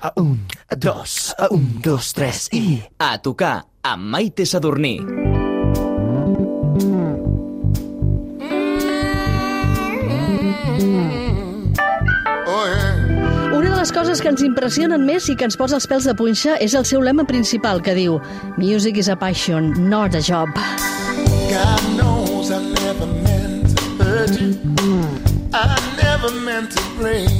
A un, a dos, a un, dos, tres i... A tocar amb Maite Sadurní. Una de les coses que ens impressionen més i que ens posa els pèls de punxa és el seu lema principal, que diu Music is a passion, not a job. God knows I never meant to hurt you. I never meant to break.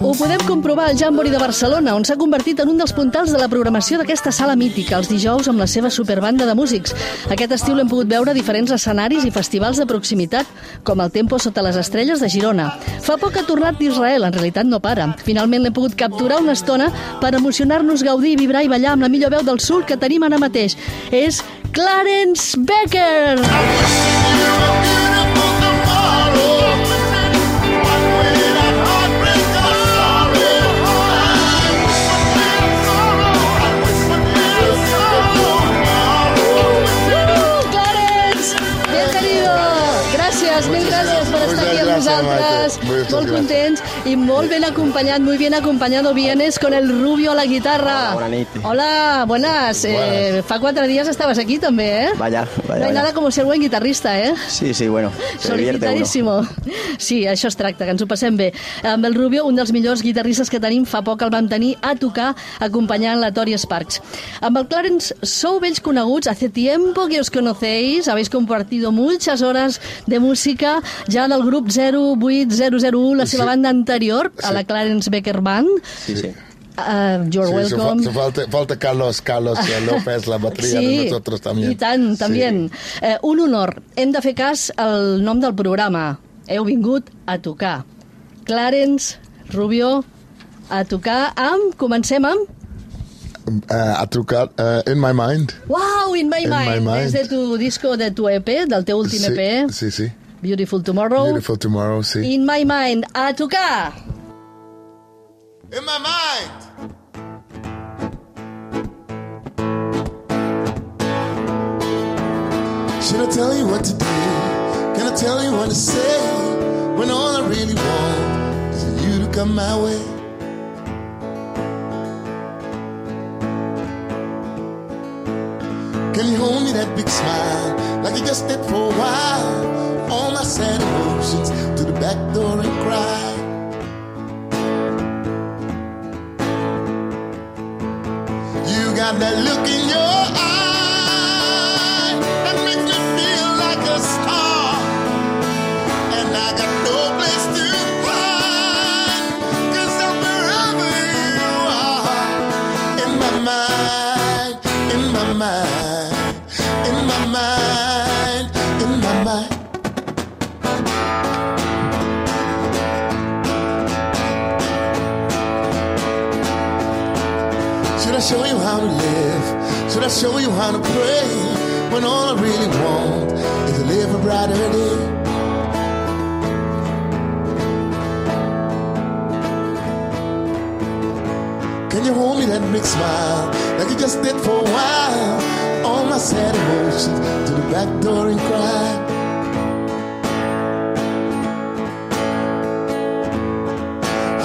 Ho podem comprovar al Jambori de Barcelona, on s'ha convertit en un dels puntals de la programació d'aquesta sala mítica, els dijous amb la seva superbanda de músics. Aquest estiu l'hem pogut veure a diferents escenaris i festivals de proximitat, com el Tempo sota les estrelles de Girona. Fa poc ha tornat d'Israel, en realitat no para. Finalment l'hem pogut capturar una estona per emocionar-nos, gaudir, vibrar i ballar amb la millor veu del sud que tenim ara mateix. És Clarence Becker! Clarence! Nosaltres. Maite. Molt gracias. contents i molt ben acompanyat, muy bien acompañado vienes con el Rubio a la guitarra. Hola, bona nit. Hola, buenas. Eh, fa quatre días estabas aquí també, eh? Vaya, vaya, No hay nada como ser buen guitarrista, eh? Sí, sí, bueno, se divierte uno. Solicitadíssimo. Sí, això es tracta, que ens ho passem bé. Amb el Rubio, un dels millors guitarristes que tenim, fa poc el vam tenir a tocar acompanyant la Tori Sparks. Amb el Clarence sou vells coneguts, hace tiempo que os conocéis, habéis compartido muchas horas de música ja del grup 08001, la seva Sí. banda anterior, a Sí. la Clarence Becker Band. Sí, sí. Uh, you're Sí, welcome. fa- falta, falta Carlos, Carlos eh, López, la batería de nosotros también. i tant, també. Eh, un honor. Hem de fer cas al nom del programa. Heu vingut a tocar. Clarence, Rubio, a tocar amb... Comencem amb... Eh, a trucar eh, In My Mind. Wow, In My In My Mind. Mind. És de tu disco, de tu EP, del teu últim EP. Sí, sí, sí. Beautiful Tomorrow. Beautiful Tomorrow, sí. In My Mind. A tocar! In my mind. Should I tell you what to do? Can I tell you what to say? When all I really want is for you to come my way. Can you hold me that big smile like you just did for a while? All my sad emotions to the back door and cry. You got that look in your eye that makes me feel like a star. And I got no place to hide, cause I'm wherever you are. In my mind, in my mind, in my mind, show you how to live? Should I show you how to pray? When all I really want is to live a brighter day. Can you hold me that big smile like you just did for a while? All my sad emotions to the back door and cry.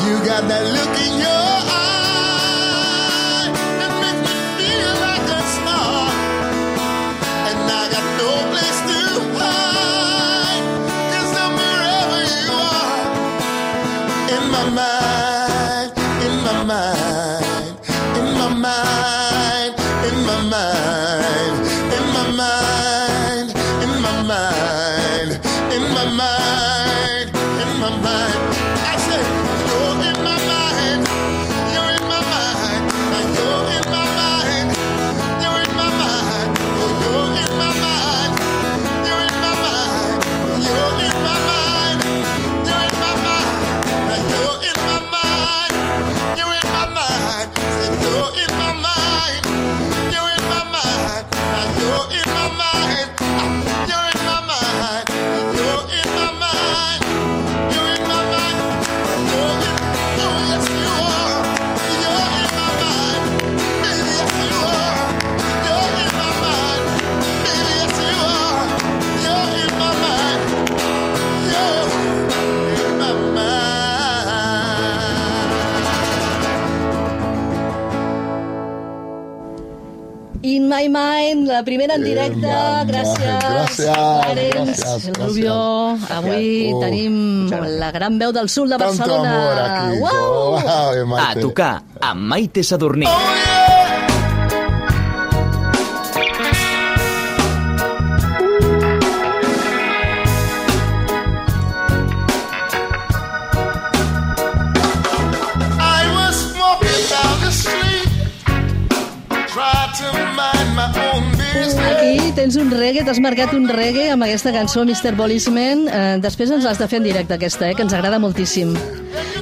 You got that look in your la primera en directe. My gràcies. Gràcies, Clarence, gràcies, el gràcies. Rubio. Avui Uh, tenim la gran veu del sud de Tanto Barcelona. amor aquí. Uau! Wow, A Maite. tocar amb Maite Sadurní. I tens un reggae, t'has marcat un reggae amb aquesta cançó, Mr. Policeman. Eh, després ens l'has de fer en directe, aquesta, eh, que ens agrada moltíssim.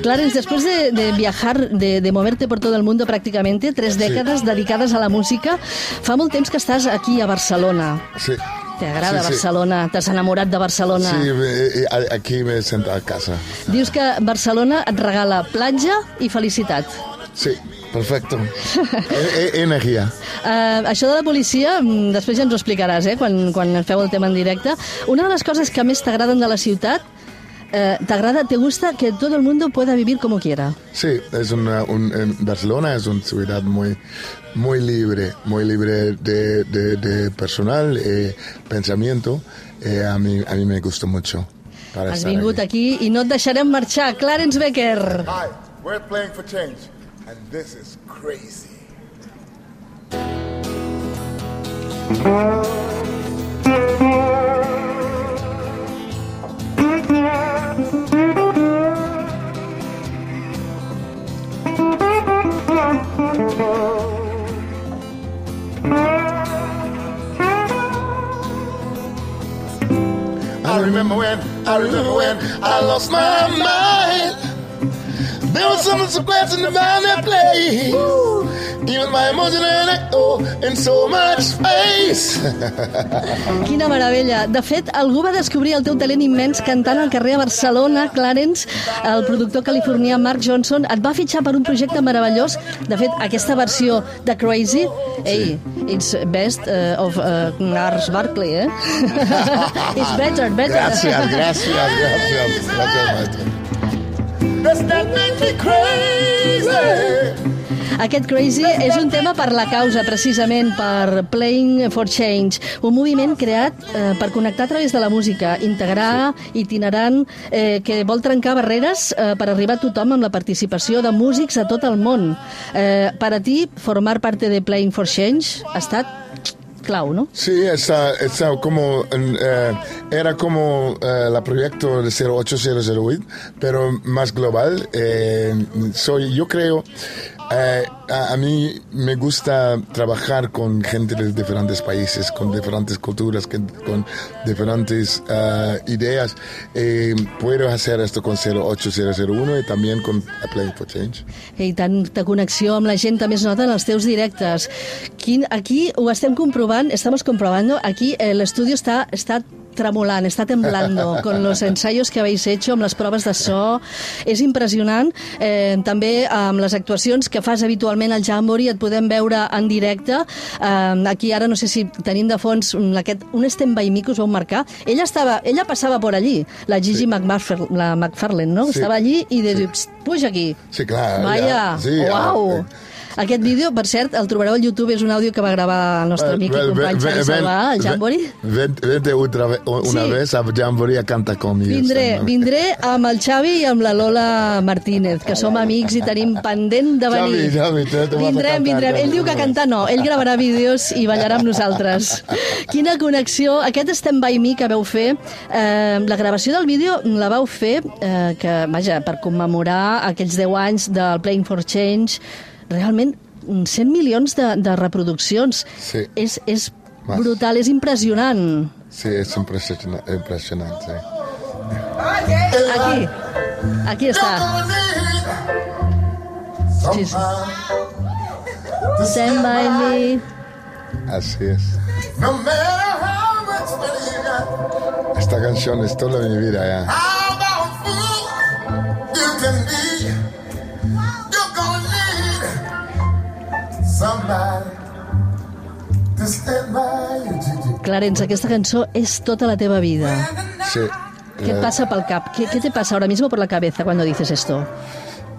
Clarence, después de, de viajar, de, de moverte por todo el mundo prácticamente, tres dècades dedicades a la música, fa molt temps que estàs aquí a Barcelona. Sí. T'agrada Sí, sí. Barcelona? T'has enamorat de Barcelona? Sí, eh, eh, aquí me sento a casa. Dius que Barcelona et regala platja i felicitat. Sí, perfecto. E- e- energía. Uh, això de la policia, mm, després ja ens ho explicaràs, eh, quan, quan feu el tema en directe. Una de les coses que més t'agraden de la ciutat, eh, t'agrada, te gusta que todo el mundo pueda vivir como quiera. Sí, es una, un, en Barcelona es una ciudad muy, muy libre, muy libre de, de, de personal y pensamiento. Eh, a, mí, a mí me gusta mucho. Has vingut aquí. aquí i no et deixarem marxar. Clarence Becker. Hi, we're playing for change, and this is crazy. I remember when, I remember when I lost my mind. There was something so glad in the band that play. Even my emotion and echo in so much space. Quina meravella. De fet, algú va descobrir el teu talent immens cantant al carrer a Barcelona, Clarence, el productor californià Mark Johnson, et va fitxar per un projecte meravellós. De fet, aquesta versió de Crazy, ei, it's best uh, of uh, Lars Barkley, eh? it's better, better. Gracias, gracias, gracias. Gracias, maestro. Does that make me crazy? Aquest Crazy és un tema per la causa, precisament, per Playing for Change, un moviment creat eh, per connectar a través de la música, integrar, itinerant, eh, que vol trencar barreres eh, per arribar a tothom amb la participació de músics a tot el món. Eh, per a ti, formar parte de Playing for Change ha estat Sí, esa, esa como, eh, era como eh, la proyecto de 08008, pero más global. Eh, soy, yo creo, eh, a, a mí me gusta trabajar con gente de diferentes países, con diferentes culturas, con diferentes eh, ideas. Eh, puedo hacer esto con 08001 y también con Playing for Change. I tanta connexió amb la gent també es nota en els teus directes. Aquí ho estem estamos comprobando, aquí eh, l'estudio està, està tremolant, està temblando con los ensayos que habéis hecho, amb les proves de so. És impressionant. Eh, també amb les actuacions que fas habitualment al Jamboree et podem veure en directe. Eh, aquí ara no sé si tenim de fons aquest, un stand by me que us vau marcar. Ella, estava, ella passava por allí, la Gigi Sí. McFarlane, la McFarlane, no? Sí. Estava allí i de Sí. puja aquí. Sí, clar. Vaya, ja, sí, uau! ah, Aquest vídeo, per cert, el trobareu al YouTube, és un àudio que va gravar el nostre amic i company Xavi Salvà, el Jamboree. ven- Vente otra vez, una Sí. vez a Jamboree a cantar conmigo. Vindré, vindré amb el Xavi i amb la Lola Martínez, que som amics i tenim pendent de venir. Xavi, Xavi, te- vindrem, cantar vindrem. Ell diu que cantar no, ell gravarà vídeos i ballarà amb nosaltres. Quina connexió. Aquest Stand By Me que veu fer, eh, la gravació del vídeo la vau fer, eh, que, vaja, per commemorar aquells 10 anys del Playing for Change, realment 100 milions de, de reproduccions. Sí. És, és Más. brutal, és impressionant. Sí, es impresiona- impresionante. Aquí, aquí està. Sí, sí. Stand by me. Así es. No matter how much money you got, Esta canción es toda mi vida ya. how about fool you can be, Clarence, aquesta cançó és tota la teva vida. Sí. ¿Qué Eh, pasa pel cap? ¿Qué, ¿Qué te pasa ahora mismo por la cabeza cuando dices esto?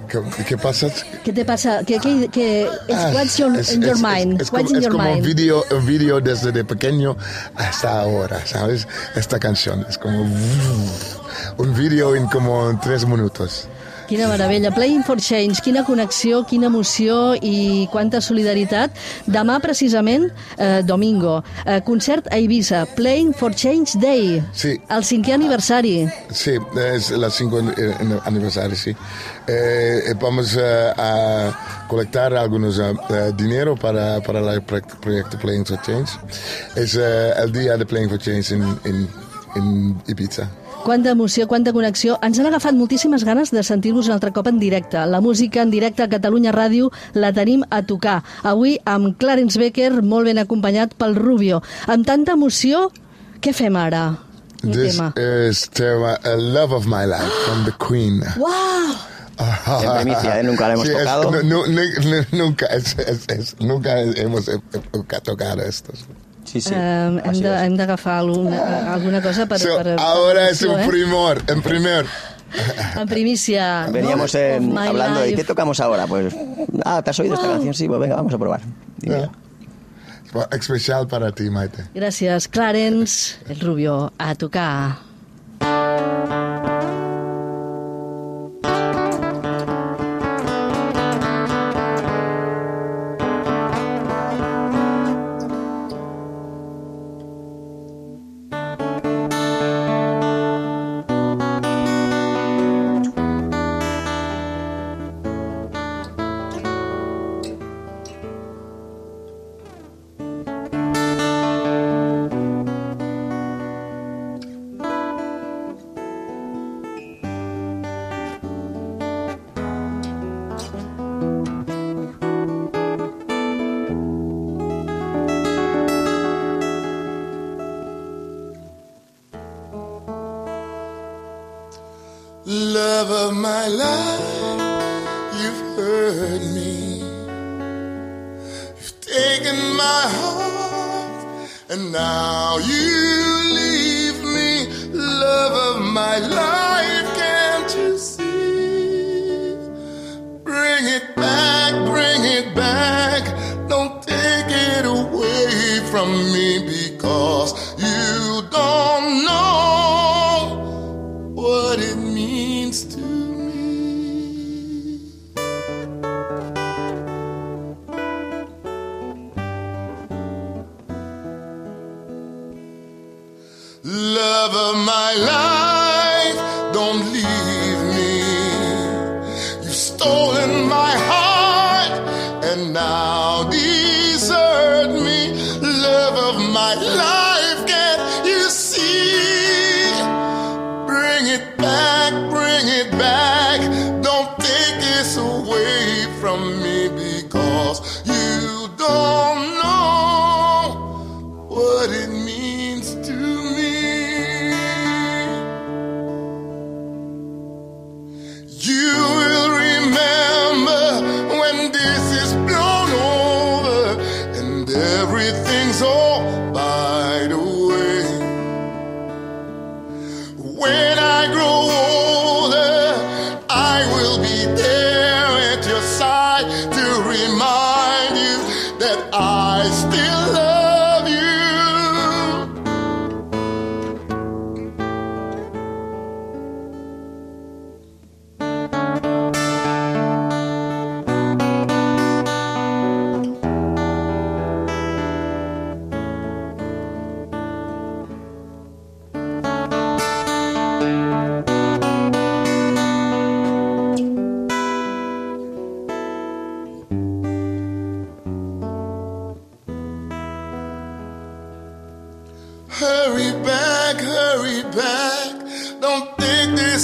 ¿Qué, qué pasa? ¿Qué te pasa? ¿Qué, qué, qué- it's- Ah, what's your, es- in your es- mind? Es, es what's como, in es your como un mind? video, un video desde de pequeño hasta ahora, ¿sabes? Esta canción es como un video en como tres minutos. Quina meravella. Playing for Change, quina connexió, quina emoció i quanta solidaritat. Demà, precisament, eh, domingo, eh, concert a Eivissa, Playing for Change Day, Sí. el cinquè aniversari. Sí, es la 5 aniversario, sí. Eh, vamos eh, a colectar algunos eh, eh, dinero para, para el proyecto, proyecto Playing for Change. Es eh, el día de Playing for Change en, en, en Ibiza. Quanta emoció, quanta connexió. Ens han agafat moltíssimes ganes de sentir-vos un altre cop en directe. La música en directe a Catalunya Ràdio la tenim a tocar. Avui amb Clarence Becker, molt ben acompanyat pel Rubio. Amb tanta emoció, què fem ara? Un This tema. is tema, a Love of My Life from the Queen. Uau! En primicia, ¿eh? Nunca la hemos Sí, es- tocado. nu- nu- nu- nunca, es- es- es- nunca hemos eh, eh, tocado esto. Sí, sí. Eh, hem de- es. hem d'agafar alguna, alguna cosa per... So, per, per ahora es emoció, un eh? primor, en primer. En primícia. Veníamos en- my hablando de life. qué tocamos ahora. Pues, ah, ¿te has oído esta canción? Sí, pues venga, vamos a probar. Y mira. Especial para ti, Maite. Gràcies, Clarence, el Rubio, a tocar. You leave me. Love of my life, can't you see? Bring it back, bring it back. Don't take it away from me because my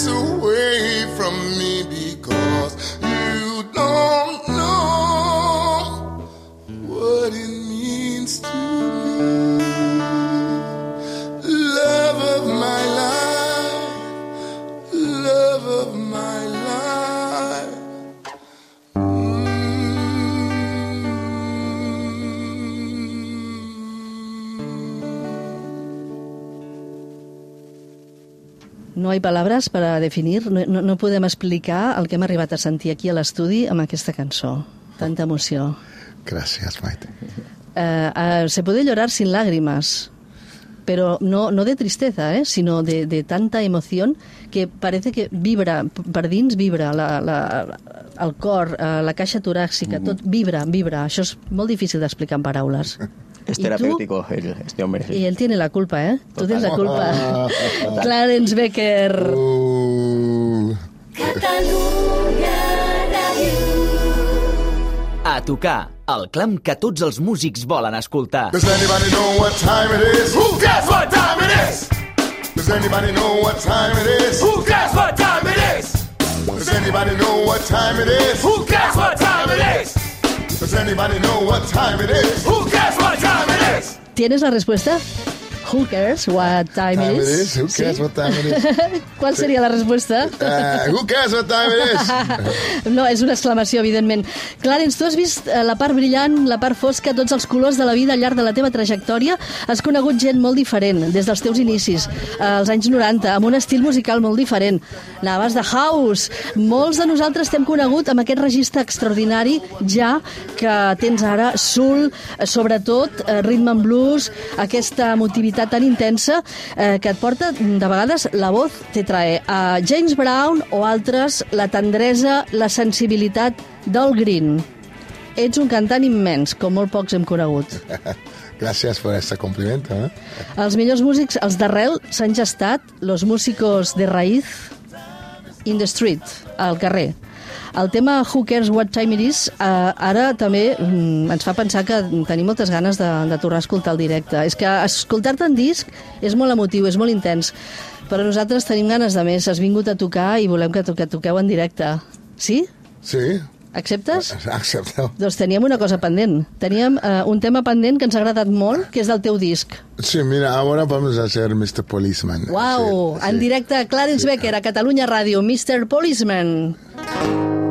away from me No hi ha palabras para definir, no, no, no podem explicar el que hem arribat a sentir aquí a l'estudi amb aquesta cançó. Tanta emoció. Gracias, Maite. Eh, eh, se puede llorar sin lágrimas, pero no, no de tristeza, eh, sino de, de tanta emoción que parece que vibra, per dins vibra la, la, el cor, eh, la caixa toràcica, tot vibra, vibra. Això és molt difícil d'explicar en paraules. Es ¿Y terapéutico el- este hombre. sí. Y él tiene la culpa, ¿eh? Tú tienes la culpa. Clarence Becker. Uh, A tocar, el clam que tots els músics volen escoltar. does anybody know what time it is? Who cares what time it is? Does anybody know what time it is? Who cares what time it is? Does anybody know what time it is? Who cares what time it is? ¿Tienes la respuesta? Who cares what time, Time it is? is? Who cares Sí. what time it is? ¿Cuál sería la respuesta? Uh, who cares what time it is? No, és una exclamació, evidentment. Clarence, tu has vist eh, la part brillant, la part fosca, tots els colors de la vida al llarg de la teva trajectòria. Has conegut gent molt diferent, des dels teus inicis, eh, als anys 90, amb un estil musical molt diferent. Anaves de house. Molts de nosaltres t'hem conegut amb aquest registre extraordinari, ja que tens ara soul, eh, sobretot rhythm and blues, aquesta emotivitat tan intensa eh, que et porta, de vegades, la voz te trae a James Brown o altres, la tendresa, la sensibilitat del Green. Ets un cantant immens, com molt pocs hem conegut. Gracias por este complemento. ¿eh? Els millors músics, els d'arrel, s'han gestat, los músicos de raïz, in the street, al carrer. El tema Who Cares What Time It Is eh, ara també mm, ens fa pensar que tenim moltes ganes de, de tornar a escoltar el directe. És que escoltar-te en disc és molt emotiu, és molt intens, però nosaltres tenim ganes de més. Has vingut a tocar i volem que, to que toqueu en directe. Sí? Sí, Acceptes? acepto. Doncs teníem una cosa pendent. Teníem eh, un tema pendent que ens ha agradat molt, que és del teu disc. Sí, mira, ahora vamos a hacer Mr. Policeman. Wow, Sí, en sí. directe Clarence Becker a Catalunya Ràdio, Mr. Policeman. Oh,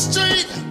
street,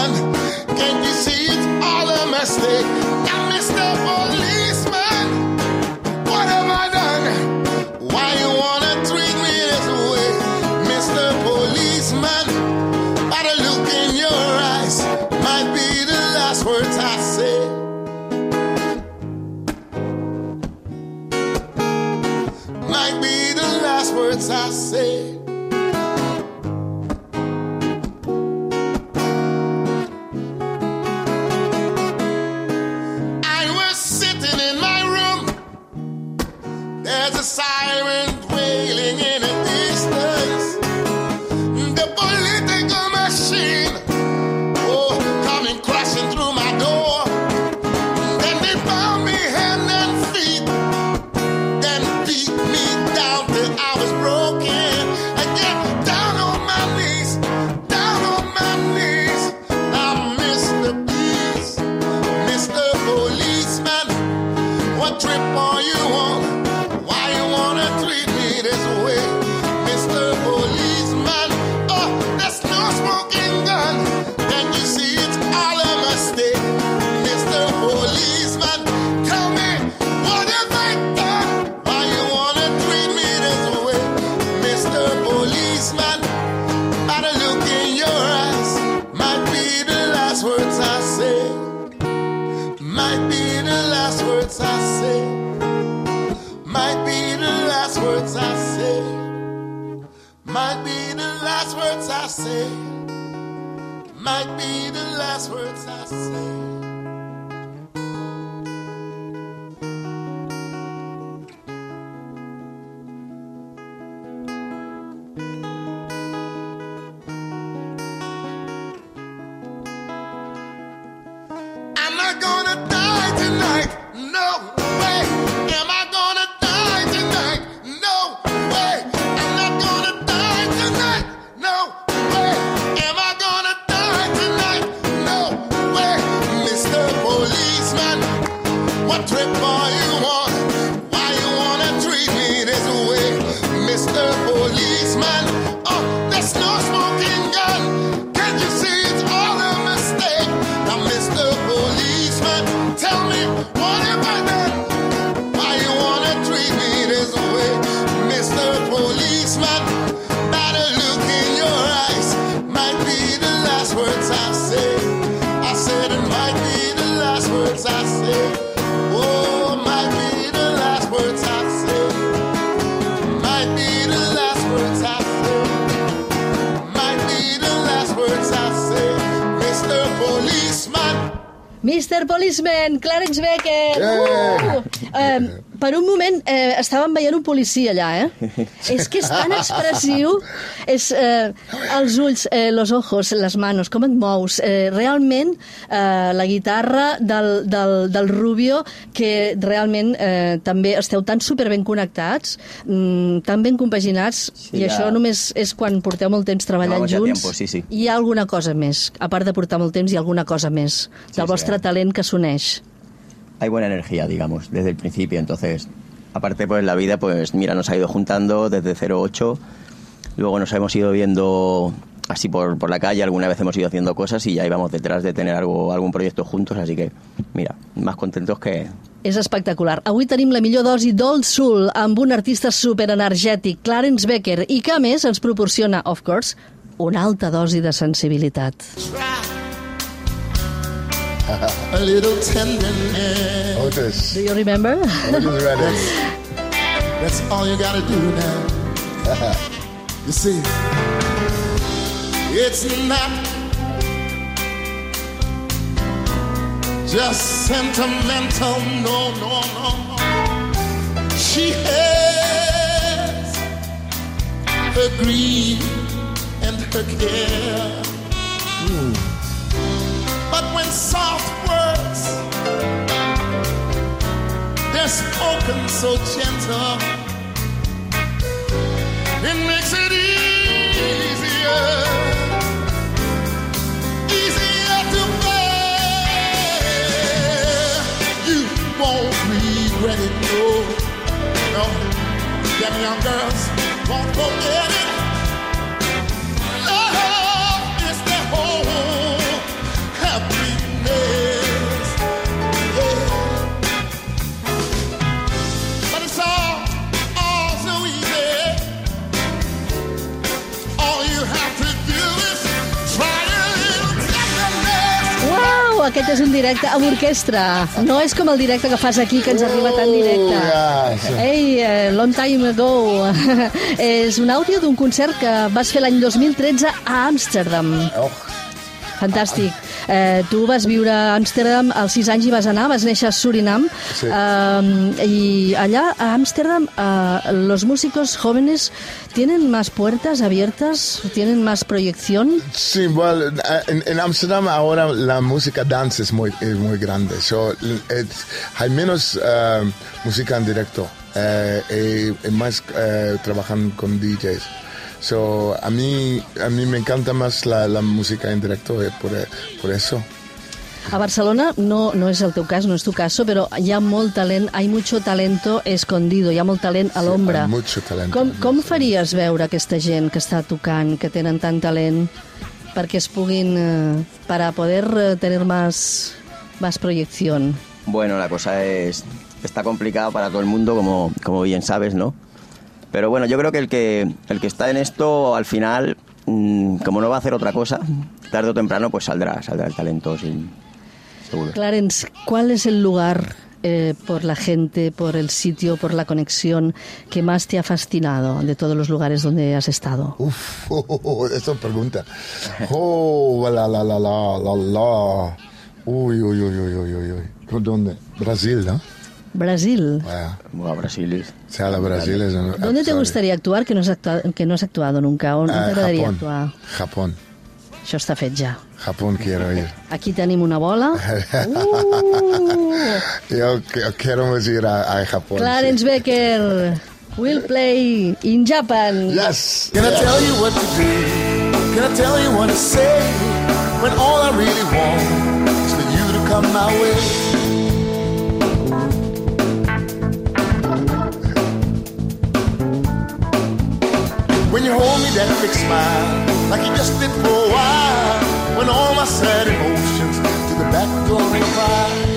Can't you see it's all a mistake? Say. Might be the last words I say. Mr. Policeman, Clarence Becker! Yeah. Uh! Eh, per un moment eh, estàvem veient un policia allà, eh? és que és tan expressiu. És eh, els ulls, eh, los ojos, les manos, com et mous. Eh, realment, eh, la guitarra del, del, del Rubio, que realment eh, també esteu tan superben connectats, mm, tan ben compaginats, Sí, i ja- això només és quan porteu molt temps treballant ya junts. tiempo, sí, sí. Hi ha alguna cosa més, a part de portar molt temps, hi ha alguna cosa més del sí, vostre eh. talent que s'uneix. Hay buena energía, digamos, desde el principio. Entonces, aparte, pues la vida, pues mira, nos ha ido juntando desde 08. Luego nos hemos ido viendo así por, por la calle, alguna vez hemos ido haciendo cosas y ya íbamos detrás de tener algo, algún proyecto juntos. Así que, mira, más contentos que, És espectacular. Avui tenim la millor dosi d'Old Soul amb un artista superenergètic, Clarence Becker, i que a més ens proporciona, of course, una alta dosi de sensibilitat. A little tenderness. Otis. Do you remember? Otis Redding. That's all you gotta do now. you see, it's not just sentimental. No, no, no, no. She has her grief and her care. But when soft words they're spoken so gentle. It makes it easier, easier to bear. You won't regret it, no, no. Them young girls won't forget it. Aquest és un directe amb orquestra. No és com el directe que fas aquí, que ens arriba tan directe. Oh. Ei, eh, long time ago. és un àudio d'un concert que vas fer l'any 2013 a Amsterdam. Oh, Fantàstic. Eh, tu vas viure a Amsterdam als 6 anys i vas anar, vas néixer a Surinam. Sí. Eh, y allá, a Amsterdam, eh, los músicos jóvenes tienen más puertas abiertas, tienen más proyección. Sí, bueno, en, en Amsterdam ahora la música dance es muy, es muy grande. So, es- hay menos eh, música en directo eh, y, y más eh, trabajan con DJs. So, a, mí, a mí me encanta más la, la música en directo eh, por, por eso. A Barcelona no, no és el teu cas, no és tu caso, però hi ha molt talent, hay mucho talento escondido, hi ha molt talent a Sí, l'ombra. hay mucho talento. Com, com faries veure aquesta gent que està tocant, que tenen tant talent, perquè es puguin, eh, para poder eh, tener más, más proyección? Bueno, la cosa es está complicada para todo el mundo, como, como bien sabes, ¿no? Pero bueno, yo creo que el que el que está en esto al final, mm, como no va a hacer otra cosa, tarde o temprano pues saldrá, saldrá el talento, sí, seguro. Clarence, ¿cuál es el lugar eh, por la gente, por el sitio, por la conexión que más te ha fascinado de todos los lugares donde has estado? Uf, oh, oh, oh, esa pregunta. Oh, la, la, la, la, la, la. Uy, uy, uy, uy, uy, uy, uy. ¿Por ¿Dónde? Brasil, ¿no? Brasil. Bueno, Brasil. O sea, la Brasil es... un- ¿Dónde te gustaría actuar que no has actuado, que no has actuado nunca? On Ah, t'agradaria Japón. actuar? Japón. Això està fet ja. Japón quiero ir. Aquí tenim una bola. Uh! Yo, yo quiero ir a, a Japón. Clarence Becker will play in Japan. sí. Yes. Can I tell you what to do? Can I tell you what to say? When all I really want is for you to come my way. Hold me, that big smile, like you just did for a while. When all my sad emotions to the back door and cry.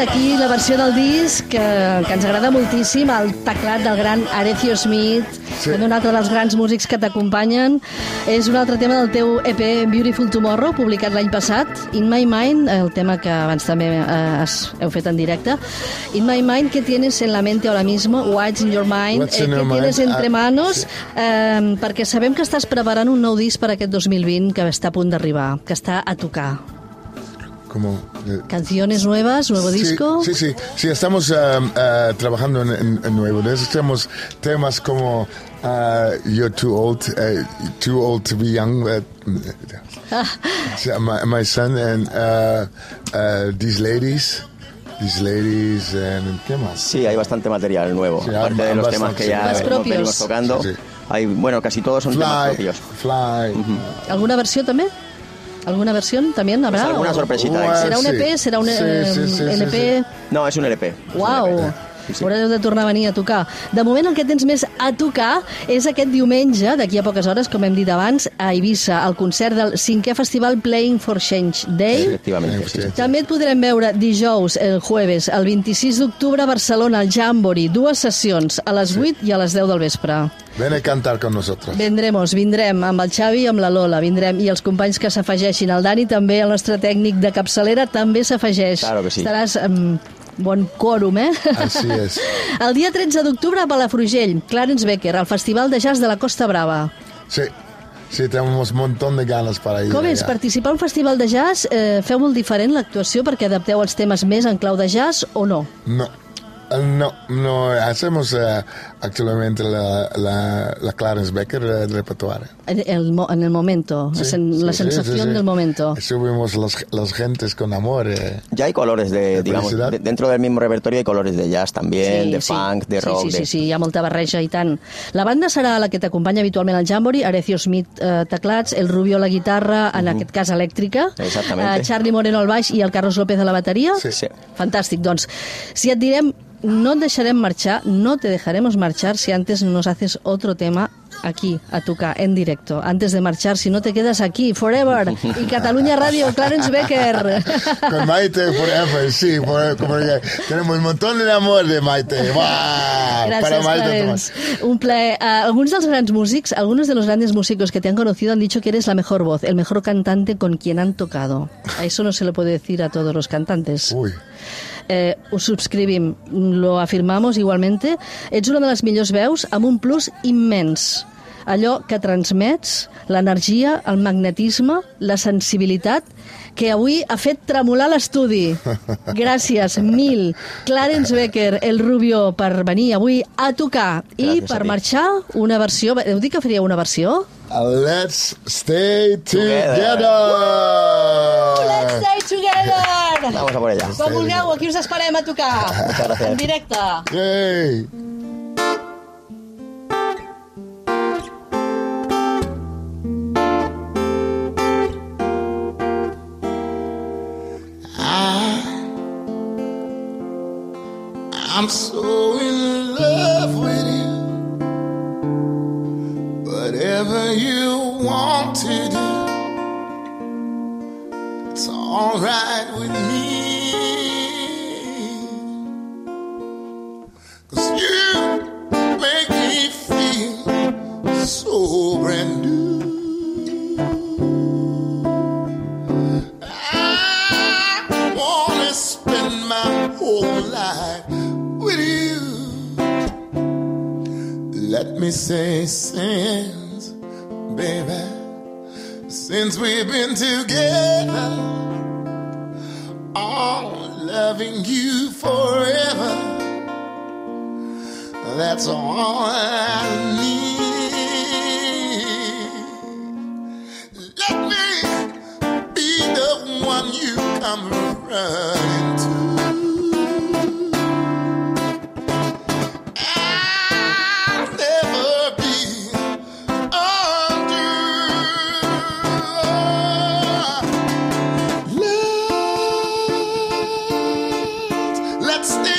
My Mind, aquí la versió del disc que, que ens agrada moltíssim, el teclat del gran Arecio Smith, Sí. un altre dels grans músics que t'acompanyen. És un altre tema del teu EP Beautiful Tomorrow, publicat l'any passat. In My Mind, el tema que abans també eh, has, heu fet en directe. In My Mind, ¿qué tienes en la mente ahora mismo? What's in your mind? What's in ¿Qué your tienes mind? entre Ah, manos? sí. Eh, perquè sabem que estàs preparant un nou disc per aquest 2020 que està a punt d'arribar, que està a tocar. Como... eh, Canciones nuevas, nuevo Sí, disco. Sí, sí, sí, estamos um, uh, trabajando en, en, en nuevo. Tenemos temas como uh, You're Too Old, uh, Too Old to Be Young, uh, so my, my son, and uh, uh, These Ladies, These Ladies, and ¿qué más? Sí, hay bastante material nuevo. Sí, Aparte hay de los bastante, temas que ya venimos tocando. Sí, sí. Hay, bueno, casi todos son temas Fly, propios. Fly. ¿Alguna versión también? ¿Alguna versión también habrá? Pues alguna ¿O- sorpresita. Ua, ¿Será un sí. EP? ¿Será un Sí, eh, sí, sí, sí, LP? sí. No, es un LP. es un Uau! LP. Sí, sí. Haureu de tornar a venir a tocar. De moment el que tens més a tocar és aquest diumenge, d'aquí a poques hores, com hem dit abans, a Eivissa, al concert del cinquè festival Playing for Change Day. Efectivamente, sí. sí. També et podrem veure dijous, el jueves, el 26 d'octubre a Barcelona, al Jamboree, dues sessions, a les 8 i a les 10 del vespre. Ven a cantar con nosotros. Vendremos, vindrem amb el Xavi i amb la Lola, vindrem, i els companys que s'afegeixin. El Dani també, el nostre tècnic de capçalera, també s'afegeix. Claro que sí. Estaràs bon quòrum, eh? Así es. El dia 13 d'octubre a Palafrugell, Clarence Becker, al Festival de Jazz de la Costa Brava. Sí, sí, tenemos un montón de ganas para ir. Com és? allá. Participar a un festival de jazz, eh, feu molt diferent l'actuació perquè adapteu els temes més en clau de jazz o no? No, eh, no, no hacemos eh, actualmente la, la, la Clarence Becker eh, repertorio. En el, en el momento, la, sen- Sí, la sí, sensación sí, sí. del momento. Subimos las, las gentes con amor. eh. Ya hay colores de, De digamos, de- dentro del mismo repertorio hay colores de jazz también, de funk, de rock. Sí, sí, de... sí, hi ha molta barreja i tant. La banda serà la que t'acompanya habitualment al Jamboree, Arecio Smith eh, teclats, el Rubio a la guitarra, en aquest cas elèctrica, Exactamente. eh, Charlie Moreno al baix i el Carlos López a la bateria. Sí. Sí. Fantàstic, doncs, si et direm no et deixarem marxar, no te dejaremos marchar si antes nos haces otro tema aquí, a tocar, en directo. Antes de marchar, si no te quedas aquí, forever. Y Cataluña Radio, Clarence Becker. Con Maite Forever, sí, porque tenemos un montón de amor de Maite. Gracias, Para Maite Clarence. Tomás. Un plaer. Ah, algunos dels grans músics, algunos de los grandes músicos que te han conocido han dicho que eres la mejor voz, el mejor cantante con quien han tocado. A eso no se le puede decir a todos los cantantes. Uy, Eh, ho subscrivim, lo afirmamos igualmente. Ets una de les millors veus amb un plus immens. Allò que transmets, l'energia, el magnetisme, la sensibilitat, que avui ha fet tremolar l'estudi. Gràcies, mil. Clarence Becker, el Rubio, per venir avui a tocar. I Gràcies a per marxar, una versió... Heu dit que faria una versió? let's stay Together. together. Let's stay together! Vamos a por ella. Com vulgueu, aquí us esperem a tocar. En directe. Yay. I'm so in love with you. Whatever you want to do, it's alright with me. Cause you make me feel so brand new. Me say since, baby, since we've been together, all loving you forever. That's all I need. Let me be the one you come running Let's,